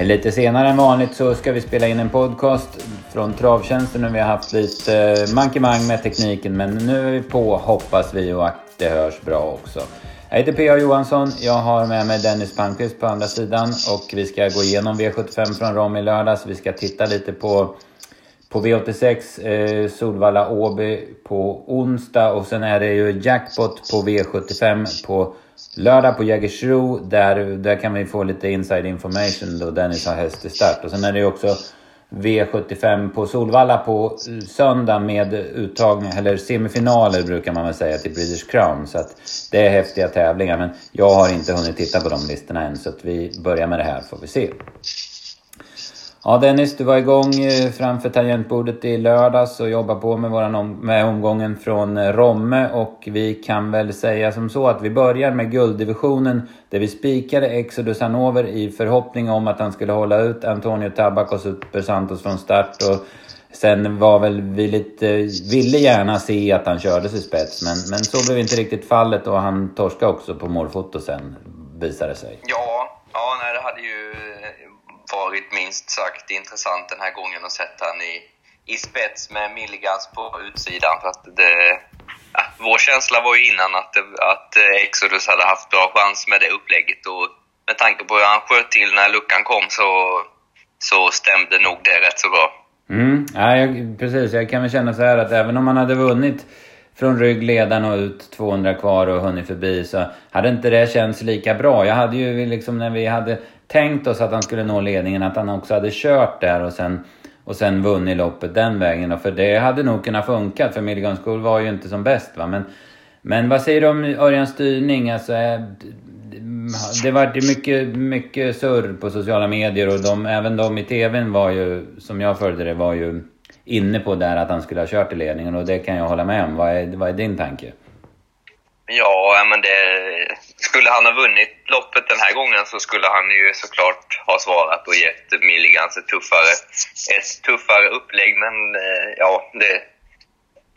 Eh, lite senare än vanligt så ska vi spela in en podcast från Travtjänsten och vi har haft lite eh, mankemang med tekniken men nu är vi på hoppas vi och att det hörs bra också. Jag heter P.A. Johansson, jag har med mig Dennis Palmqvist på andra sidan och vi ska gå igenom V75 från Rom i lördags. Vi ska titta lite på på V86 eh, Solvalla Åby på onsdag och sen är det ju jackpot på V75 på lördag på Jägersro. Där, där kan vi få lite inside information då Dennis har häst i start. Och sen är det ju också V75 på Solvalla på söndag med uttagning, eller semifinaler brukar man väl säga till British Crown. Så att det är häftiga tävlingar men jag har inte hunnit titta på de listorna än så att vi börjar med det här får vi se. Ja Dennis, du var igång eh, framför tangentbordet i lördags och jobbade på med, våran om, med omgången från eh, Romme och vi kan väl säga som så att vi börjar med gulddivisionen där vi spikade Exodus Hanover i förhoppning om att han skulle hålla ut Antonio Tabak och Super Santos från start och sen var väl vi lite, ville gärna se att han kördes i spets men, men så blev inte riktigt fallet och han torskade också på målfoto sen visade det sig. Ja, ja nej, det hade ju varit minst sagt intressant den här gången att sätta han i, i spets med Milligans på utsidan. För att det, ja, vår känsla var ju innan att, att Exodus hade haft bra chans med det upplägget och med tanke på hur han sköt till när luckan kom så, så stämde nog det rätt så bra. Mm, ja, jag, precis. Jag kan väl känna så här att även om man hade vunnit från ryggledaren och ut 200 kvar och hunnit förbi så hade inte det känts lika bra. Jag hade ju liksom när vi hade tänkt oss att han skulle nå ledningen, att han också hade kört där och sen, och sen vunnit loppet den vägen. För det hade nog kunnat funka, för Milligan School var ju inte som bäst. Va? Men, men vad säger du om Örjans styrning? Alltså, eh, det var mycket, mycket surr på sociala medier och de, även de i TVn var ju, som jag följde det, var ju inne på där att han skulle ha kört i ledningen och det kan jag hålla med om. Vad är, vad är din tanke? Ja, men det, skulle han ha vunnit loppet den här gången så skulle han ju såklart ha svarat och gett Milligans ett tuffare, ett tuffare upplägg. Men eh, ja, det,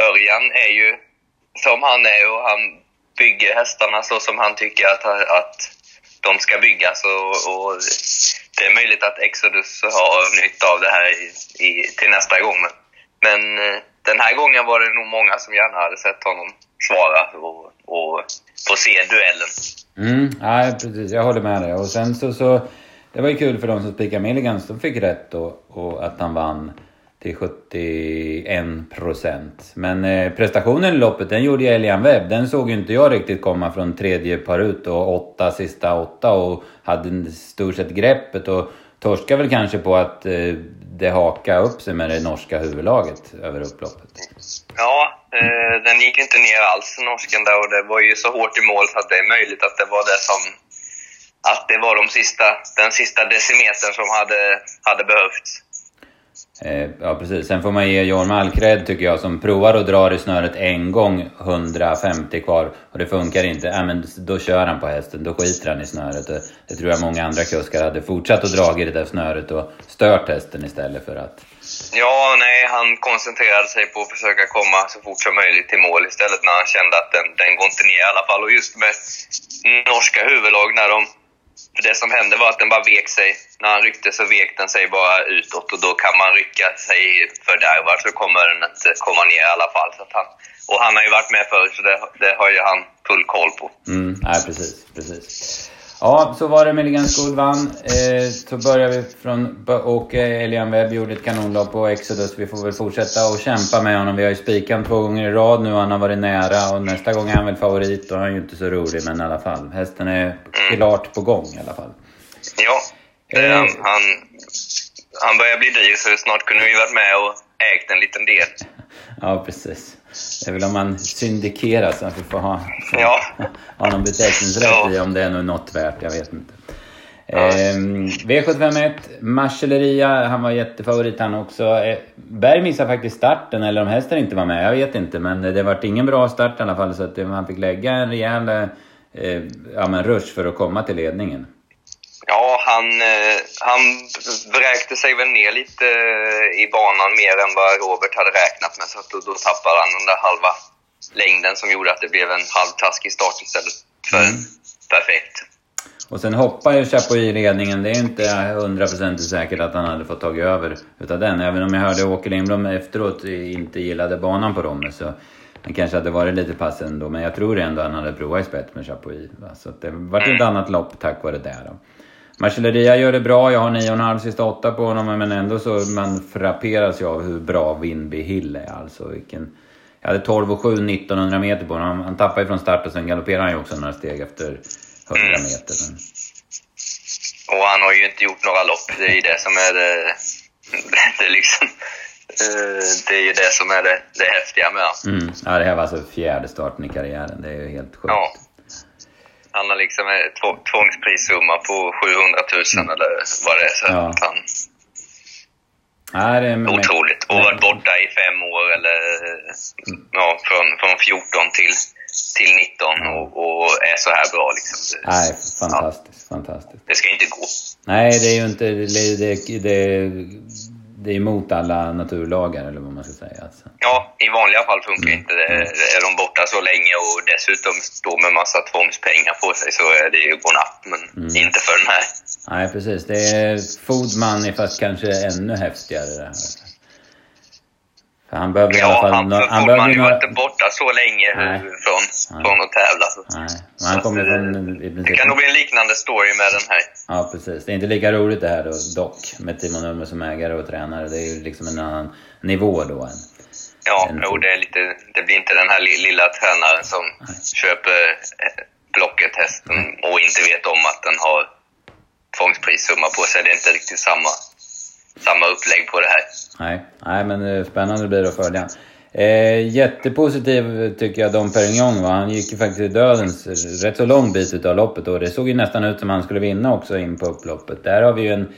Örjan är ju som han är och han bygger hästarna så som han tycker att, att de ska byggas. Och, och det är möjligt att Exodus har nytta av det här i, i, till nästa gång. Men, men eh, den här gången var det nog många som gärna hade sett honom svara och, och. Mm, nej precis. Jag håller med dig. Och sen så, så det var ju kul för de som spikade Milligans. De fick rätt då, och att han vann till 71 procent. Men eh, prestationen i loppet, den gjorde ju Elian Webb. Den såg ju inte jag riktigt komma från tredje par ut och åtta sista åtta och hade stort sett greppet och torskade väl kanske på att eh, det hakade upp sig med det norska huvudlaget över upploppet. Ja, Eh, den gick inte ner alls, norsken där, och det var ju så hårt i mål så att det är möjligt att det var det som... Att det var de sista, den sista decimetern som hade, hade behövts. Eh, ja, precis. Sen får man ge Jorm Alkred, tycker jag, som provar och drar i snöret en gång, 150 kvar, och det funkar inte. Ja, men då kör han på hästen, då skiter han i snöret. Det, det tror jag många andra kuskar hade fortsatt att dra i det där snöret och stört hästen istället för att Ja, nej, han koncentrerade sig på att försöka komma så fort som möjligt till mål istället när han kände att den, den går inte ner i alla fall. Och just med norska huvudlag, när de... För det som hände var att den bara vek sig. När han ryckte så vek den sig bara utåt och då kan man rycka sig fördärvad så kommer den att komma ner i alla fall. Så han, och han har ju varit med förr så det, det har ju han full koll på. Mm, nej, precis, precis. Ja, så var det med Ligan Skuld vann. Eh, så börjar vi från... Och eh, Elian Webb gjorde ett kanonlopp på Exodus. Vi får väl fortsätta och kämpa med honom. Vi har ju spikat två gånger i rad nu han har varit nära. Och nästa gång är han väl favorit han är ju inte så rolig, men i alla fall. Hästen är klart på gång i alla fall. Ja, eh, han, han, han börjar bli dyr så snart kunde vi varit med och ägt en liten del. Ja, precis. Det är väl om man syndikerar så att vi får ha, får ja. ha någon beteckningsrätt ja. i om det är något värt. Jag vet inte. Ja. Eh, V751, Marcelleria, han var jättefavorit han också. Eh, Berg missade faktiskt starten, eller om hästen inte var med, jag vet inte. Men det vart ingen bra start i alla fall, så att han fick lägga en rejäl eh, ja, men rush för att komma till ledningen. Ja, han, eh, han vräkte sig väl ner lite eh, i banan mer än vad Robert hade räknat med. Så att då, då tappade han den där halva längden som gjorde att det blev en halvtaskig start istället för mm. perfekt. Och sen hoppar ju Chapuis ledningen. Det är inte hundraprocentigt säkert att han hade fått tagit över utav den. Även om jag hörde Åke Lindblom efteråt inte gillade banan på Romme så det kanske hade varit lite pass ändå. Men jag tror ändå han hade provat i spett med Chapuis. Så det vart ett annat lopp tack vare det. Då. Marcelleria gör det bra. Jag har 9,5 sista 8 på honom. Men ändå så man frapperas ju av hur bra Winby Hill är. Alltså vilken... Jag hade 12 och 7 1900 meter på honom. Han tappade ju från start och sen galopperade han ju också några steg efter 100 mm. meter. Men... Och han har ju inte gjort några lopp. Det är ju det som är det... Det är liksom... Eh, det är ju det som är det, det häftiga med honom. Mm. Ja, det här var alltså fjärde starten i karriären. Det är ju helt sjukt. Ja. Han har liksom en tvångsprissumma på 700 000 mm. eller vad det är. Så ja. han, Ja, det är Otroligt. Och varit borta i fem år, eller ja, från, från 14 till, till 19 och, och är så här bra. Liksom. Nej, fantastiskt. Ja. fantastiskt. Det ska inte gå. Nej, det är ju inte... Det, det, det, det är emot alla naturlagar, eller vad man ska säga. Alltså. Ja, i vanliga fall funkar mm. inte det. Är de borta så länge och dessutom står med massa tvångspengar på sig så är det ju godnatt. Men mm. inte för den här. Nej, precis. Det är food money fast kanske ännu häftigare det här. För han behöver ja, i alla fall... Han, no han behöver ju några... inte borta så länge Nej. från, Nej. från att tävla. Nej, men han kommer från... Det kan nog bli en liknande story med den här. Ja, precis. Det är inte lika roligt det här då, dock, med Timo Nummer som ägare och tränare. Det är ju liksom en annan nivå då än... Ja, jo, det, är lite, det blir inte den här lilla tränaren som Nej. köper Blocket-hästen och inte vet om att den har tvångsprissumma på sig. Det är inte riktigt samma, samma upplägg på det här. Nej, Nej men eh, spännande blir det att följa. Eh, jättepositiv tycker jag Dom Perignon var. Han gick ju faktiskt i dödens rätt så lång bit utav loppet och det såg ju nästan ut som han skulle vinna också in på upploppet. Där har vi ju en,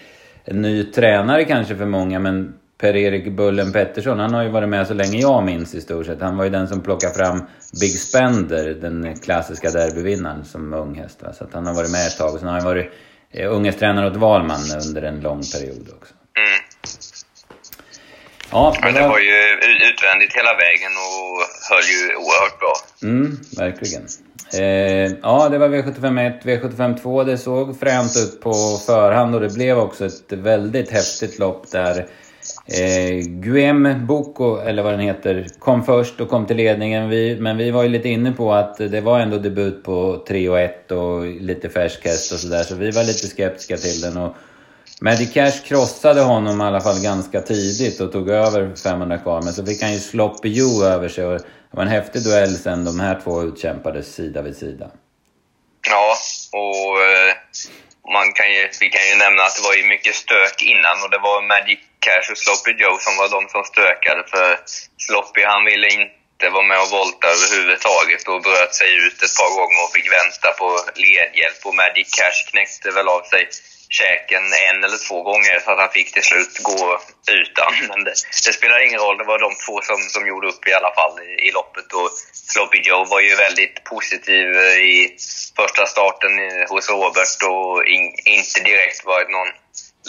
en ny tränare kanske för många men Per-Erik Bullen Pettersson, han har ju varit med så länge jag minns i stort sett. Han var ju den som plockade fram Big Spender, den klassiska derbyvinnaren som ung häst. Va? Så att han har varit med ett tag. Och sen har han varit eh, unghetstränare åt Valman under en lång period också. Mm. Ja, Men det var ju utvändigt hela vägen och höll ju oerhört bra. Mm, verkligen. Eh, ja, det var V75 1, V75 2. Det såg fränt ut på förhand och det blev också ett väldigt häftigt lopp där Eh, Guem Boko, eller vad den heter, kom först och kom till ledningen. Vi, men vi var ju lite inne på att det var ändå debut på 3 och 1 och lite färsk häst och sådär. Så vi var lite skeptiska till den. Och Magic Cash krossade honom i alla fall ganska tidigt och tog över 500 kvar. Men så fick han ju Sloppy Joe över sig. Och det var en häftig duell sen de här två utkämpades sida vid sida. Ja, och eh, man kan ju, vi kan ju nämna att det var ju mycket stök innan och det var Magic Cash och Sloppy Joe som var de som stökade. För Sloppy han ville inte vara med och volta överhuvudtaget och bröt sig ut ett par gånger och fick vänta på ledhjälp. Och Magic Cash knäckte väl av sig käken en eller två gånger så att han fick till slut gå utan. Men det, det spelar ingen roll, det var de två som, som gjorde upp i alla fall i, i loppet. Och Sloppy Joe var ju väldigt positiv eh, i första starten hos Robert och in, inte direkt varit någon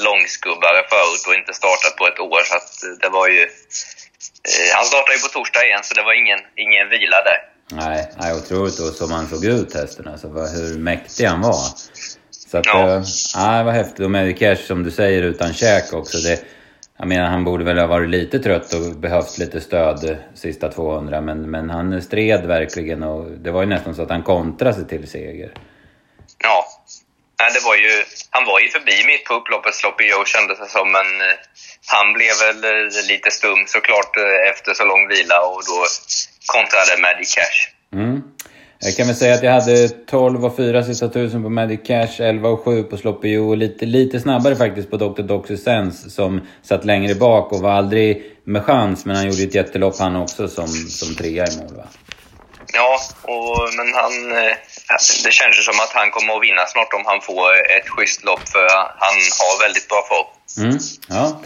långskubbare förut och inte startat på ett år. Så att eh, det var ju... Eh, han startade ju på torsdag igen, så det var ingen, ingen vila där. Nej, nej otroligt och som han såg ut hästen alltså, hur mäktig han var. Så att, ja. Äh, vad häftigt. Och med Cash som du säger utan käk också. Det, jag menar han borde väl ha varit lite trött och behövt lite stöd sista 200 men, men han stred verkligen och det var ju nästan så att han kontrade sig till seger. Ja, det var ju, han var ju förbi mitt på upploppet, Sloppy Joe kändes det som, men eh, han blev väl eh, lite stum såklart efter så lång vila och då kontrade Magic Cash. Mm. Jag kan väl säga att jag hade 12 och 4 sista tusen på Magic Cash, 11 och 7 på Sloppy och lite, lite snabbare faktiskt på Dr. Doxy Sense som satt längre bak och var aldrig med chans men han gjorde ett jättelopp han också som, som trea i mål va? Ja, och, men han... Eh, det känns ju som att han kommer att vinna snart om han får ett schysst lopp för han har väldigt bra form. Mm, ja.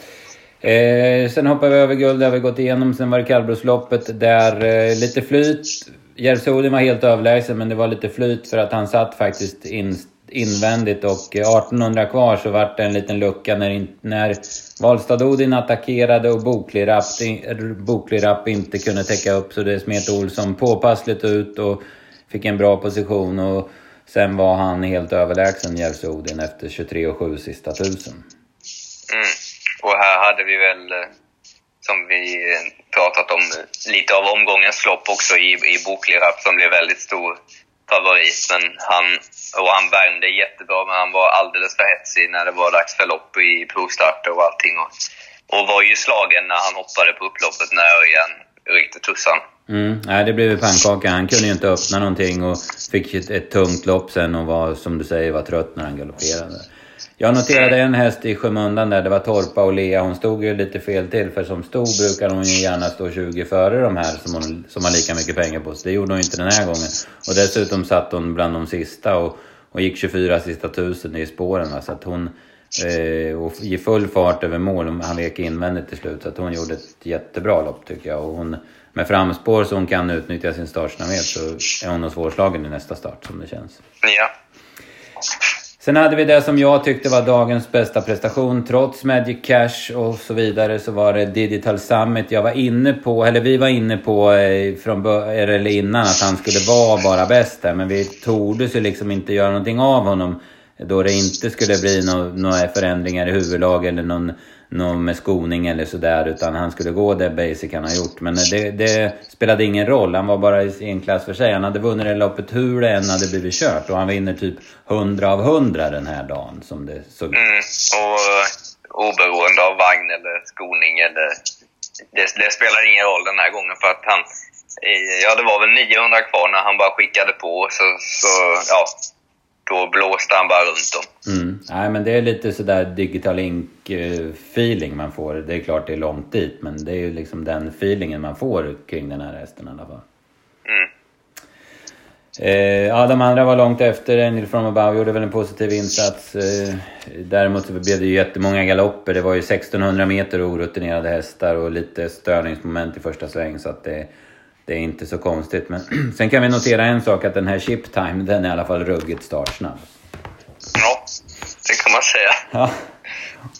Eh, sen hoppar vi över guld, det har vi gått igenom. Sen var det kallblodsloppet där eh, lite flyt Järvsodin var helt överlägsen men det var lite flyt för att han satt faktiskt in, invändigt och eh, 1800 kvar så vart det en liten lucka när, när Valstad-Odin attackerade och Boklirapp inte kunde täcka upp så det smet Olsson påpassligt ut och fick en bra position. Och Sen var han helt överlägsen Jerzy Odin efter 23,7 sista tusen. Mm. Och här hade vi väl, eh, som vi pratat om, lite av omgångens lopp också i, i Boklirapp som blev väldigt stor favorit. Men han, och han värmde jättebra, men han var alldeles för hetsig när det var dags för lopp i provstarter och allting. Och, och var ju slagen när han hoppade på upploppet när Örjan ryckte tussan. Mm, nej, det blev ju pannkaka. Han kunde ju inte öppna någonting och fick ett, ett tungt lopp sen och var, som du säger, var trött när han galopperade. Jag noterade en häst i skymundan där, det var Torpa och Lea. Hon stod ju lite fel till för som sto brukar hon ju gärna stå 20 före de här som, hon, som har lika mycket pengar på. Så det gjorde hon inte den här gången. Och dessutom satt hon bland de sista och, och gick 24 sista tusen i spåren. Va? Så att hon... Eh, och i full fart över mål, han vek invändigt till slut. Så att hon gjorde ett jättebra lopp tycker jag. Och hon, med framspår så hon kan utnyttja sin startsnabbhet så är hon nog svårslagen i nästa start som det känns. Ja. Sen hade vi det som jag tyckte var dagens bästa prestation. Trots Magic Cash och så vidare så var det Digital Summit. Jag var inne på, eller vi var inne på eh, från eller innan att han skulle vara bara bäst där. Men vi tordes ju liksom inte göra någonting av honom då det inte skulle bli några förändringar i huvudlag eller någon någon med skoning eller sådär utan han skulle gå det basic han har gjort. Men det, det, spelade ingen roll, han var bara i en klass för sig. Han hade vunnit det loppet hur det än hade blivit kört och han vinner typ 100 av 100 den här dagen som det såg ut. Mm, och eh, oberoende av vagn eller skoning eller... Det, det spelar ingen roll den här gången för att han... Eh, ja, det var väl 900 kvar när han bara skickade på så, så ja, då blåste han bara runt dem. Mm. Nej, men det är lite sådär digital ink-feeling man får. Det är klart det är långt dit, men det är ju liksom den feelingen man får kring den här hästen i alla fall. Mm. Eh, ja, de andra var långt efter. Angel from above gjorde väl en positiv insats. Eh, däremot blev det ju jättemånga galopper. Det var ju 1600 meter orutinerade hästar och lite störningsmoment i första sväng. Så att det, det är inte så konstigt. Men sen kan vi notera en sak, att den här chip time, den är i alla fall ruggigt startsnabb. Ja, det kan man säga. Ja.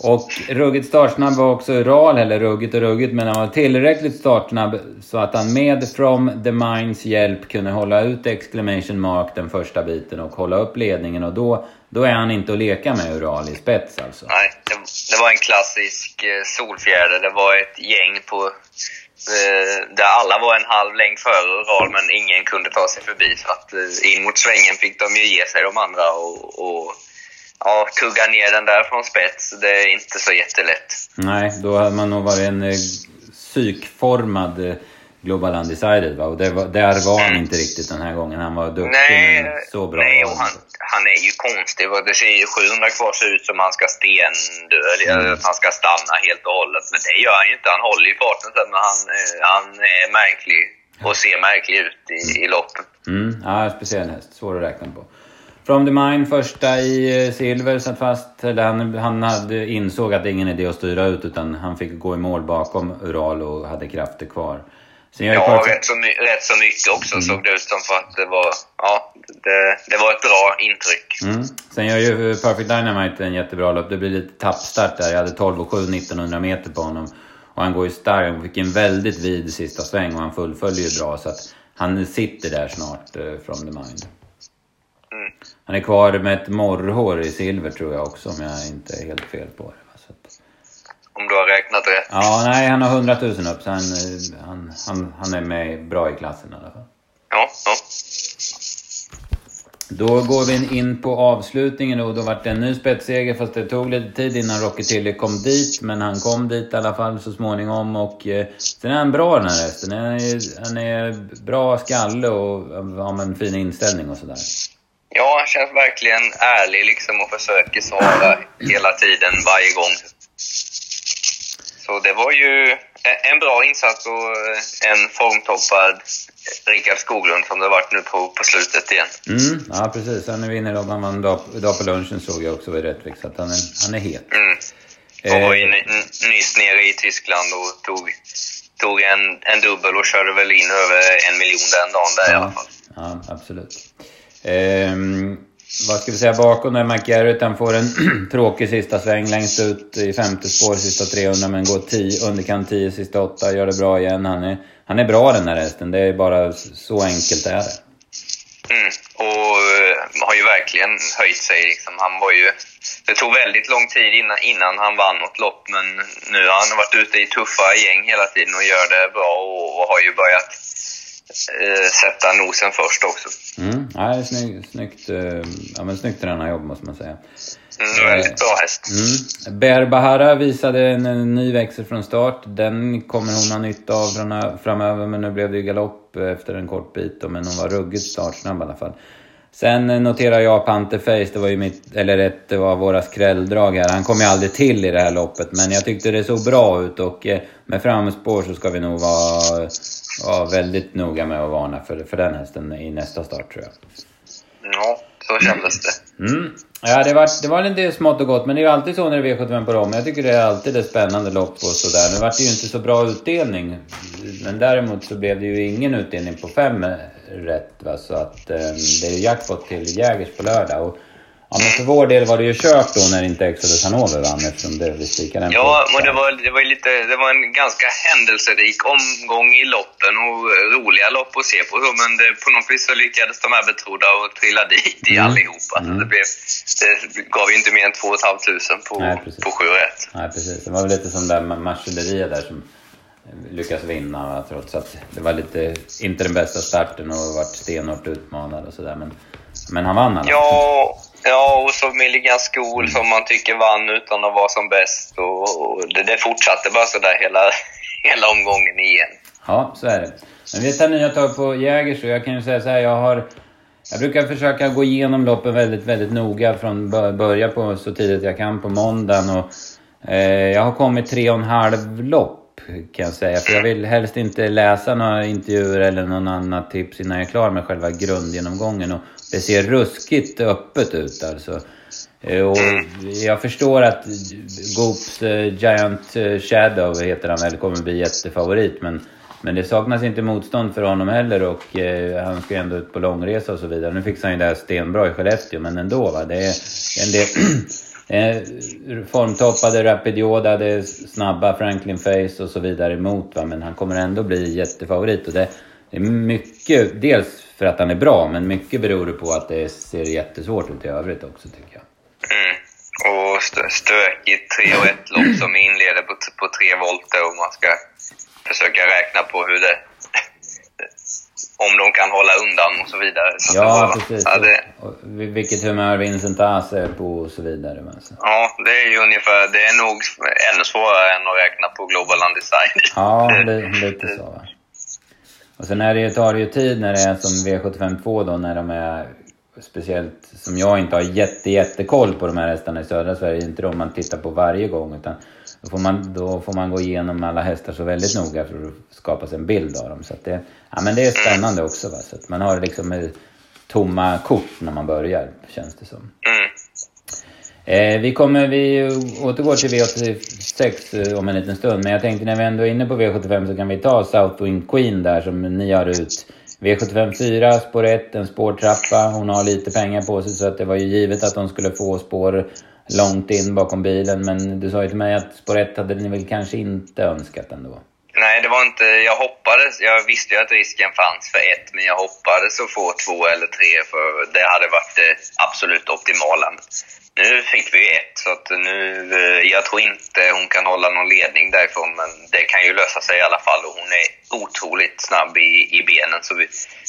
Och ruggigt startsnabb var också Ural, eller ruggigt och ruggigt, men han var tillräckligt startsnabb så att han med From the Minds hjälp kunde hålla ut exclamation mark den första biten och hålla upp ledningen och då, då är han inte att leka med Ural i spets alltså. Nej, det, det var en klassisk eh, solfjäder. Det var ett gäng på där alla var en halv längd före Ural men ingen kunde ta sig förbi. Så att eh, in mot svängen fick de ju ge sig de andra och, och ja, tugga ner den där från spets. Det är inte så jättelätt. Nej, då hade man nog varit en eh, psykformad Global Undecided va? Och var, där var han mm. inte riktigt den här gången. Han var duktig nej, men så bra Nej, och han, han är ju konstig. Det ser ju 700 kvar ser ut som han ska stendö, mm. att han ska stanna helt och hållet. Men det gör han ju inte. Han håller ju farten sen, men han, eh, han är märklig och ser märklig ut i, i loppet. Mm. Ja, speciell häst. Svår att räkna på. From the Mine, första i eh, silver, satt fast. Eller han, han hade, insåg att det är ingen idé att styra ut utan han fick gå i mål bakom Ural och hade krafter kvar. Sen jag ja, rätt så, rätt så mycket också mm. såg det ut som för att det var, ja, det, det var ett bra intryck. Mm. Sen gör ju Perfect Dynamite en jättebra lopp. Det blir lite tappstart där. Jag hade 12 och 7 1900 meter på honom. Och han går ju starkt. Han fick en väldigt vid sista sväng och han fullföljer ju bra. Så att han sitter där snart, uh, from the mind. Mm. Han är kvar med ett morrhår i silver tror jag också, om jag inte är helt fel på det. Om du har räknat rätt. Ja, nej, han har 100 000 upp så han, han, han, han är med bra i klassen i alla fall. Ja, ja. Då går vi in på avslutningen och då vart det en ny spetsseger fast det tog lite tid innan Rocky Tilly kom dit. Men han kom dit i alla fall så småningom och eh, sen är han bra den här hästen. Han är, han är bra skalle och har en fin inställning och sådär. Ja, han känns verkligen ärlig liksom och försöker svara hela tiden, varje gång. Så det var ju en bra insats och en formtoppad Rickard Skoglund som det varit nu på, på slutet igen. Mm, ja, precis. Han är vinner då. Han vann idag på lunchen såg jag också vid Rättvik, så att han är, han är het. Mm. Och var ju nyss nere i Tyskland och tog, tog en, en dubbel och körde väl in över en miljon den dagen där ja, i alla fall. Ja, absolut. Ehm, vad ska vi säga bakom där McGarrett, han får en tråkig sista sväng längst ut i femte spår sista 300 men går 10, underkant 10 sista 8, gör det bra igen. Han är, han är bra den här hästen, det är bara så enkelt är det. Mm. Och uh, har ju verkligen höjt sig. Liksom. Han var ju, det tog väldigt lång tid innan, innan han vann något lopp, men nu har han varit ute i tuffa gäng hela tiden och gör det bra och, och har ju börjat sätta nosen först också. Mm, ja, snyggt, snyggt, eh, ja, men snyggt tränarjobb måste man säga. Mm, väldigt bra häst. Mm. Berbahara visade en, en, ny växel från start. Den kommer hon ha nytta av framöver, men nu blev det ju galopp efter en kort bit. Men hon var ruggigt startsnabb i alla fall. Sen noterar jag Panterface, det var ju mitt, eller ett av våra skrälldrag här. Han kom ju aldrig till i det här loppet, men jag tyckte det såg bra ut och eh, med framspår så ska vi nog vara, vara väldigt noga med att varna för, för den hästen i nästa start tror jag. Ja, så kändes det. Mm. Ja, det var, det var lite smått och gott, men det är ju alltid så när det är V75 på dem. Jag tycker det är alltid ett spännande lopp och sådär. Nu vart det ju inte så bra utdelning. Men däremot så blev det ju ingen utdelning på fem eh, rätt. Va? Så att eh, det är ju jackpot till Jägers på lördag. Och Ja, men för vår del var det ju kört då när inte Exodus Hanover vann eftersom det vi spikade den Ja, men det var, det var lite, det var en ganska händelserik omgång i loppen och roliga lopp att se på. Men det, på något vis så lyckades de här betrodda och trilla dit i mm. allihopa. Mm. Det, blev, det gav ju inte mer än 2 500 på, Nej, på 7 rätt. Nej, precis. Det var väl lite som där Marcelleriet där som lyckas vinna trots att det var lite, inte den bästa starten och varit stenhårt utmanad och sådär. Men, men han vann alla. Ja, Ja, och så Milligan School som man tycker vann utan att vara som bäst. Och, och det, det fortsatte bara sådär hela, hela omgången igen. Ja, så är det. Men vi tar nya tag på Jägers och jag kan ju säga så här, jag har... Jag brukar försöka gå igenom loppen väldigt, väldigt noga från börja på så tidigt jag kan på måndagen. Och, eh, jag har kommit tre och en halv lopp kan jag säga. För jag vill helst inte läsa några intervjuer eller någon annan tips innan jag är klar med själva grundgenomgången. Och det ser ruskigt öppet ut alltså. Eh, och jag förstår att Goops eh, Giant eh, Shadow heter han väl, kommer bli jättefavorit. Men, men det saknas inte motstånd för honom heller och eh, han ska ju ändå ut på långresa och så vidare. Nu fixar han ju det här stenbra i Skellefteå, men ändå va. Det är en del Eh, formtoppade Rapid Yoda, det snabba Franklin Face och så vidare emot va. Men han kommer ändå bli jättefavorit. Och det, det är mycket, dels för att han är bra, men mycket beror det på att det ser jättesvårt ut i övrigt också tycker jag. Mm. Och stökigt 3 och 1 lopp som inleder på, på tre volter och man ska försöka räkna på hur det om de kan hålla undan och så vidare. Så ja, var, precis. Ja, det, vilket humör Vincent As är på och så vidare. Alltså. Ja, det är ju ungefär... Det är nog ännu svårare än att räkna på Global Undecided. Ja, lite så. Va? Och sen är det, tar det ju tid när det är som V752 då, när de är speciellt som jag inte har jätte, jättekoll på de här hästarna i södra Sverige. Inte de man tittar på varje gång utan då får man, då får man gå igenom alla hästar så väldigt noga för att skapa sig en bild av dem. Så det, ja, men det är spännande också. Va? Så man har liksom tomma kort när man börjar, känns det som. Mm. Eh, vi kommer, vi återgår till V86 eh, om en liten stund, men jag tänkte när vi ändå är inne på V75 så kan vi ta Southwind Queen där som ni har ut. V75 4, spår 1, en spårtrappa. Hon har lite pengar på sig så att det var ju givet att hon skulle få spår långt in bakom bilen. Men du sa ju till mig att spår 1 hade ni väl kanske inte önskat ändå? Nej, det var inte... Jag hoppades... Jag visste ju att risken fanns för ett, men jag hoppades att få två eller tre, för det hade varit det absolut optimala. Nu fick vi ett, så att nu... Eh, jag tror inte hon kan hålla någon ledning därifrån, men det kan ju lösa sig i alla fall. Och hon är otroligt snabb i, i benen, så vi,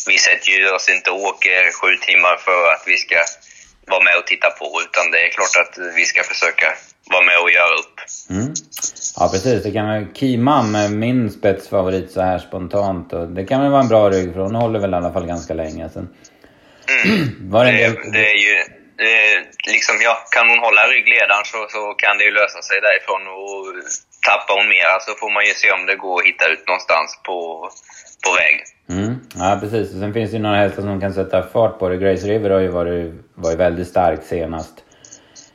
vi sätter ju oss inte och åker sju timmar för att vi ska vara med och titta på, utan det är klart att vi ska försöka vara med och göra upp. Mm. Ja precis, det kan vara Kimam, min spetsfavorit så här spontant. Och det kan väl vara en bra rygg för hon håller väl i alla fall ganska länge. Sen. Mm. Var det, det, det, är ju, det, liksom, ja, kan hon hålla ryggledaren så, så kan det ju lösa sig därifrån. Och tappar hon mera så får man ju se om det går att hitta ut någonstans på, på väg. Mm. Ja precis, och sen finns det ju några hästar som kan sätta fart på det. Grace River har ju varit, varit väldigt stark senast.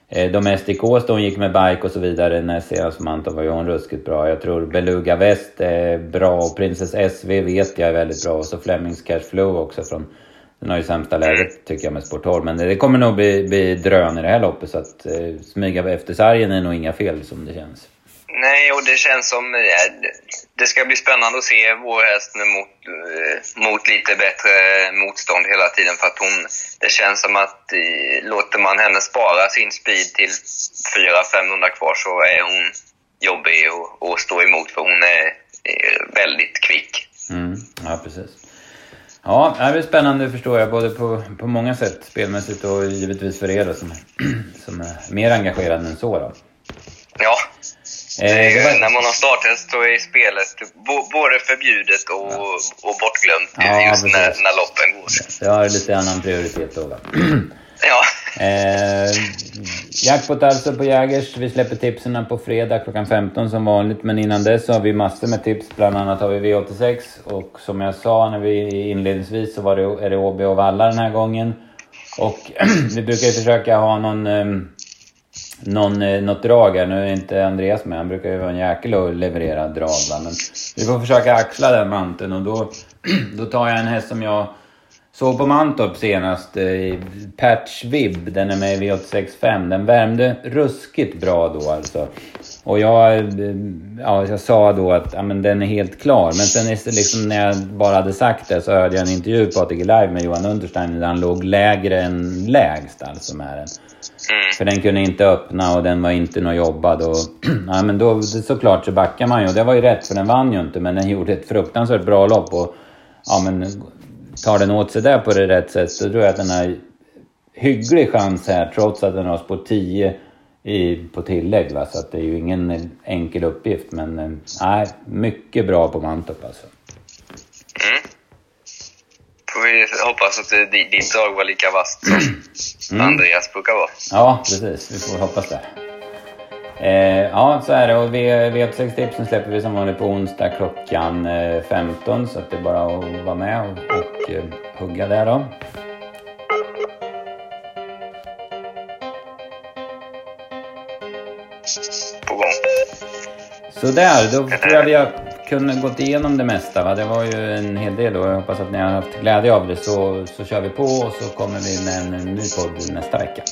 Eh, Domestic Ås hon gick med bike och så vidare näst senast Manta var ju hon ruskigt bra. Jag tror Beluga Väst är bra och Princess SV vet jag är väldigt bra. Och så Flemings Cash Flow också från... Den har ju sämsta läget tycker jag med Sport 12. Men det kommer nog bli, bli drön i det här loppet så att eh, smyga efter sargen är nog inga fel som det känns. Nej, och det känns som... Ja, det ska bli spännande att se vår häst nu mot, eh, mot lite bättre motstånd hela tiden. För att hon, det känns som att eh, låter man henne spara sin speed till 400-500 kvar så är hon jobbig att, att stå emot för hon är, väldigt kvick. Mm, ja, precis. Ja, det är spännande förstår jag, både på, på många sätt spelmässigt och givetvis för er då, som, som är mer engagerade än så. Då. Ja, Eh, var... När man har starthäst så är spelet både förbjudet och, ja. och bortglömt ja, just när, när loppen går. Det har lite annan prioritet då va? ja. Eh, jackpot alltså på Jägers. Vi släpper tipsen på fredag klockan 15 som vanligt. Men innan dess så har vi massor med tips. Bland annat har vi V86. Och som jag sa när vi inledningsvis så var det, är det Åby och Valla den här gången. Och vi brukar ju försöka ha någon... Någon, eh, något drag här. Nu är inte Andreas med, han brukar ju vara en jäkel och leverera drag va? Men vi får försöka axla den manteln och då, då tar jag en häst som jag såg på Mantorp senast. Eh, Patch Vib, den är med i V865. Den värmde ruskigt bra då alltså. Och jag, eh, ja, jag sa då att ja, men den är helt klar. Men sen liksom, när jag bara hade sagt det så hörde jag en intervju på ATG Live med Johan Unterstein där han låg lägre än lägst alltså med den. Mm. För den kunde inte öppna och den var inte något jobbad. Och, ja, men då såklart så backar man ju. Och det var ju rätt för den vann ju inte. Men den gjorde ett fruktansvärt bra lopp. Och, ja, men, tar den åt sig där på det rätt sätt så tror jag att den har hygglig chans här. Trots att den har på 10 i, på tillägg. Va? Så att det är ju ingen enkel uppgift. Men eh, nej, mycket bra på Mantorp alltså. Mm. Får vi hoppas att ditt drag var lika vasst som mm. Andreas brukar vara. Ja, precis. Vi får hoppas det. Eh, ja, så är det. Och V86-tipsen släpper vi som vanligt på onsdag klockan eh, 15. Så att det är bara att vara med och, och uh, hugga där då. Sådär, då tror jag vi har kunnat gått igenom det mesta. Va? Det var ju en hel del och jag hoppas att ni har haft glädje av det. Så, så kör vi på och så kommer vi med en ny podd nästa vecka.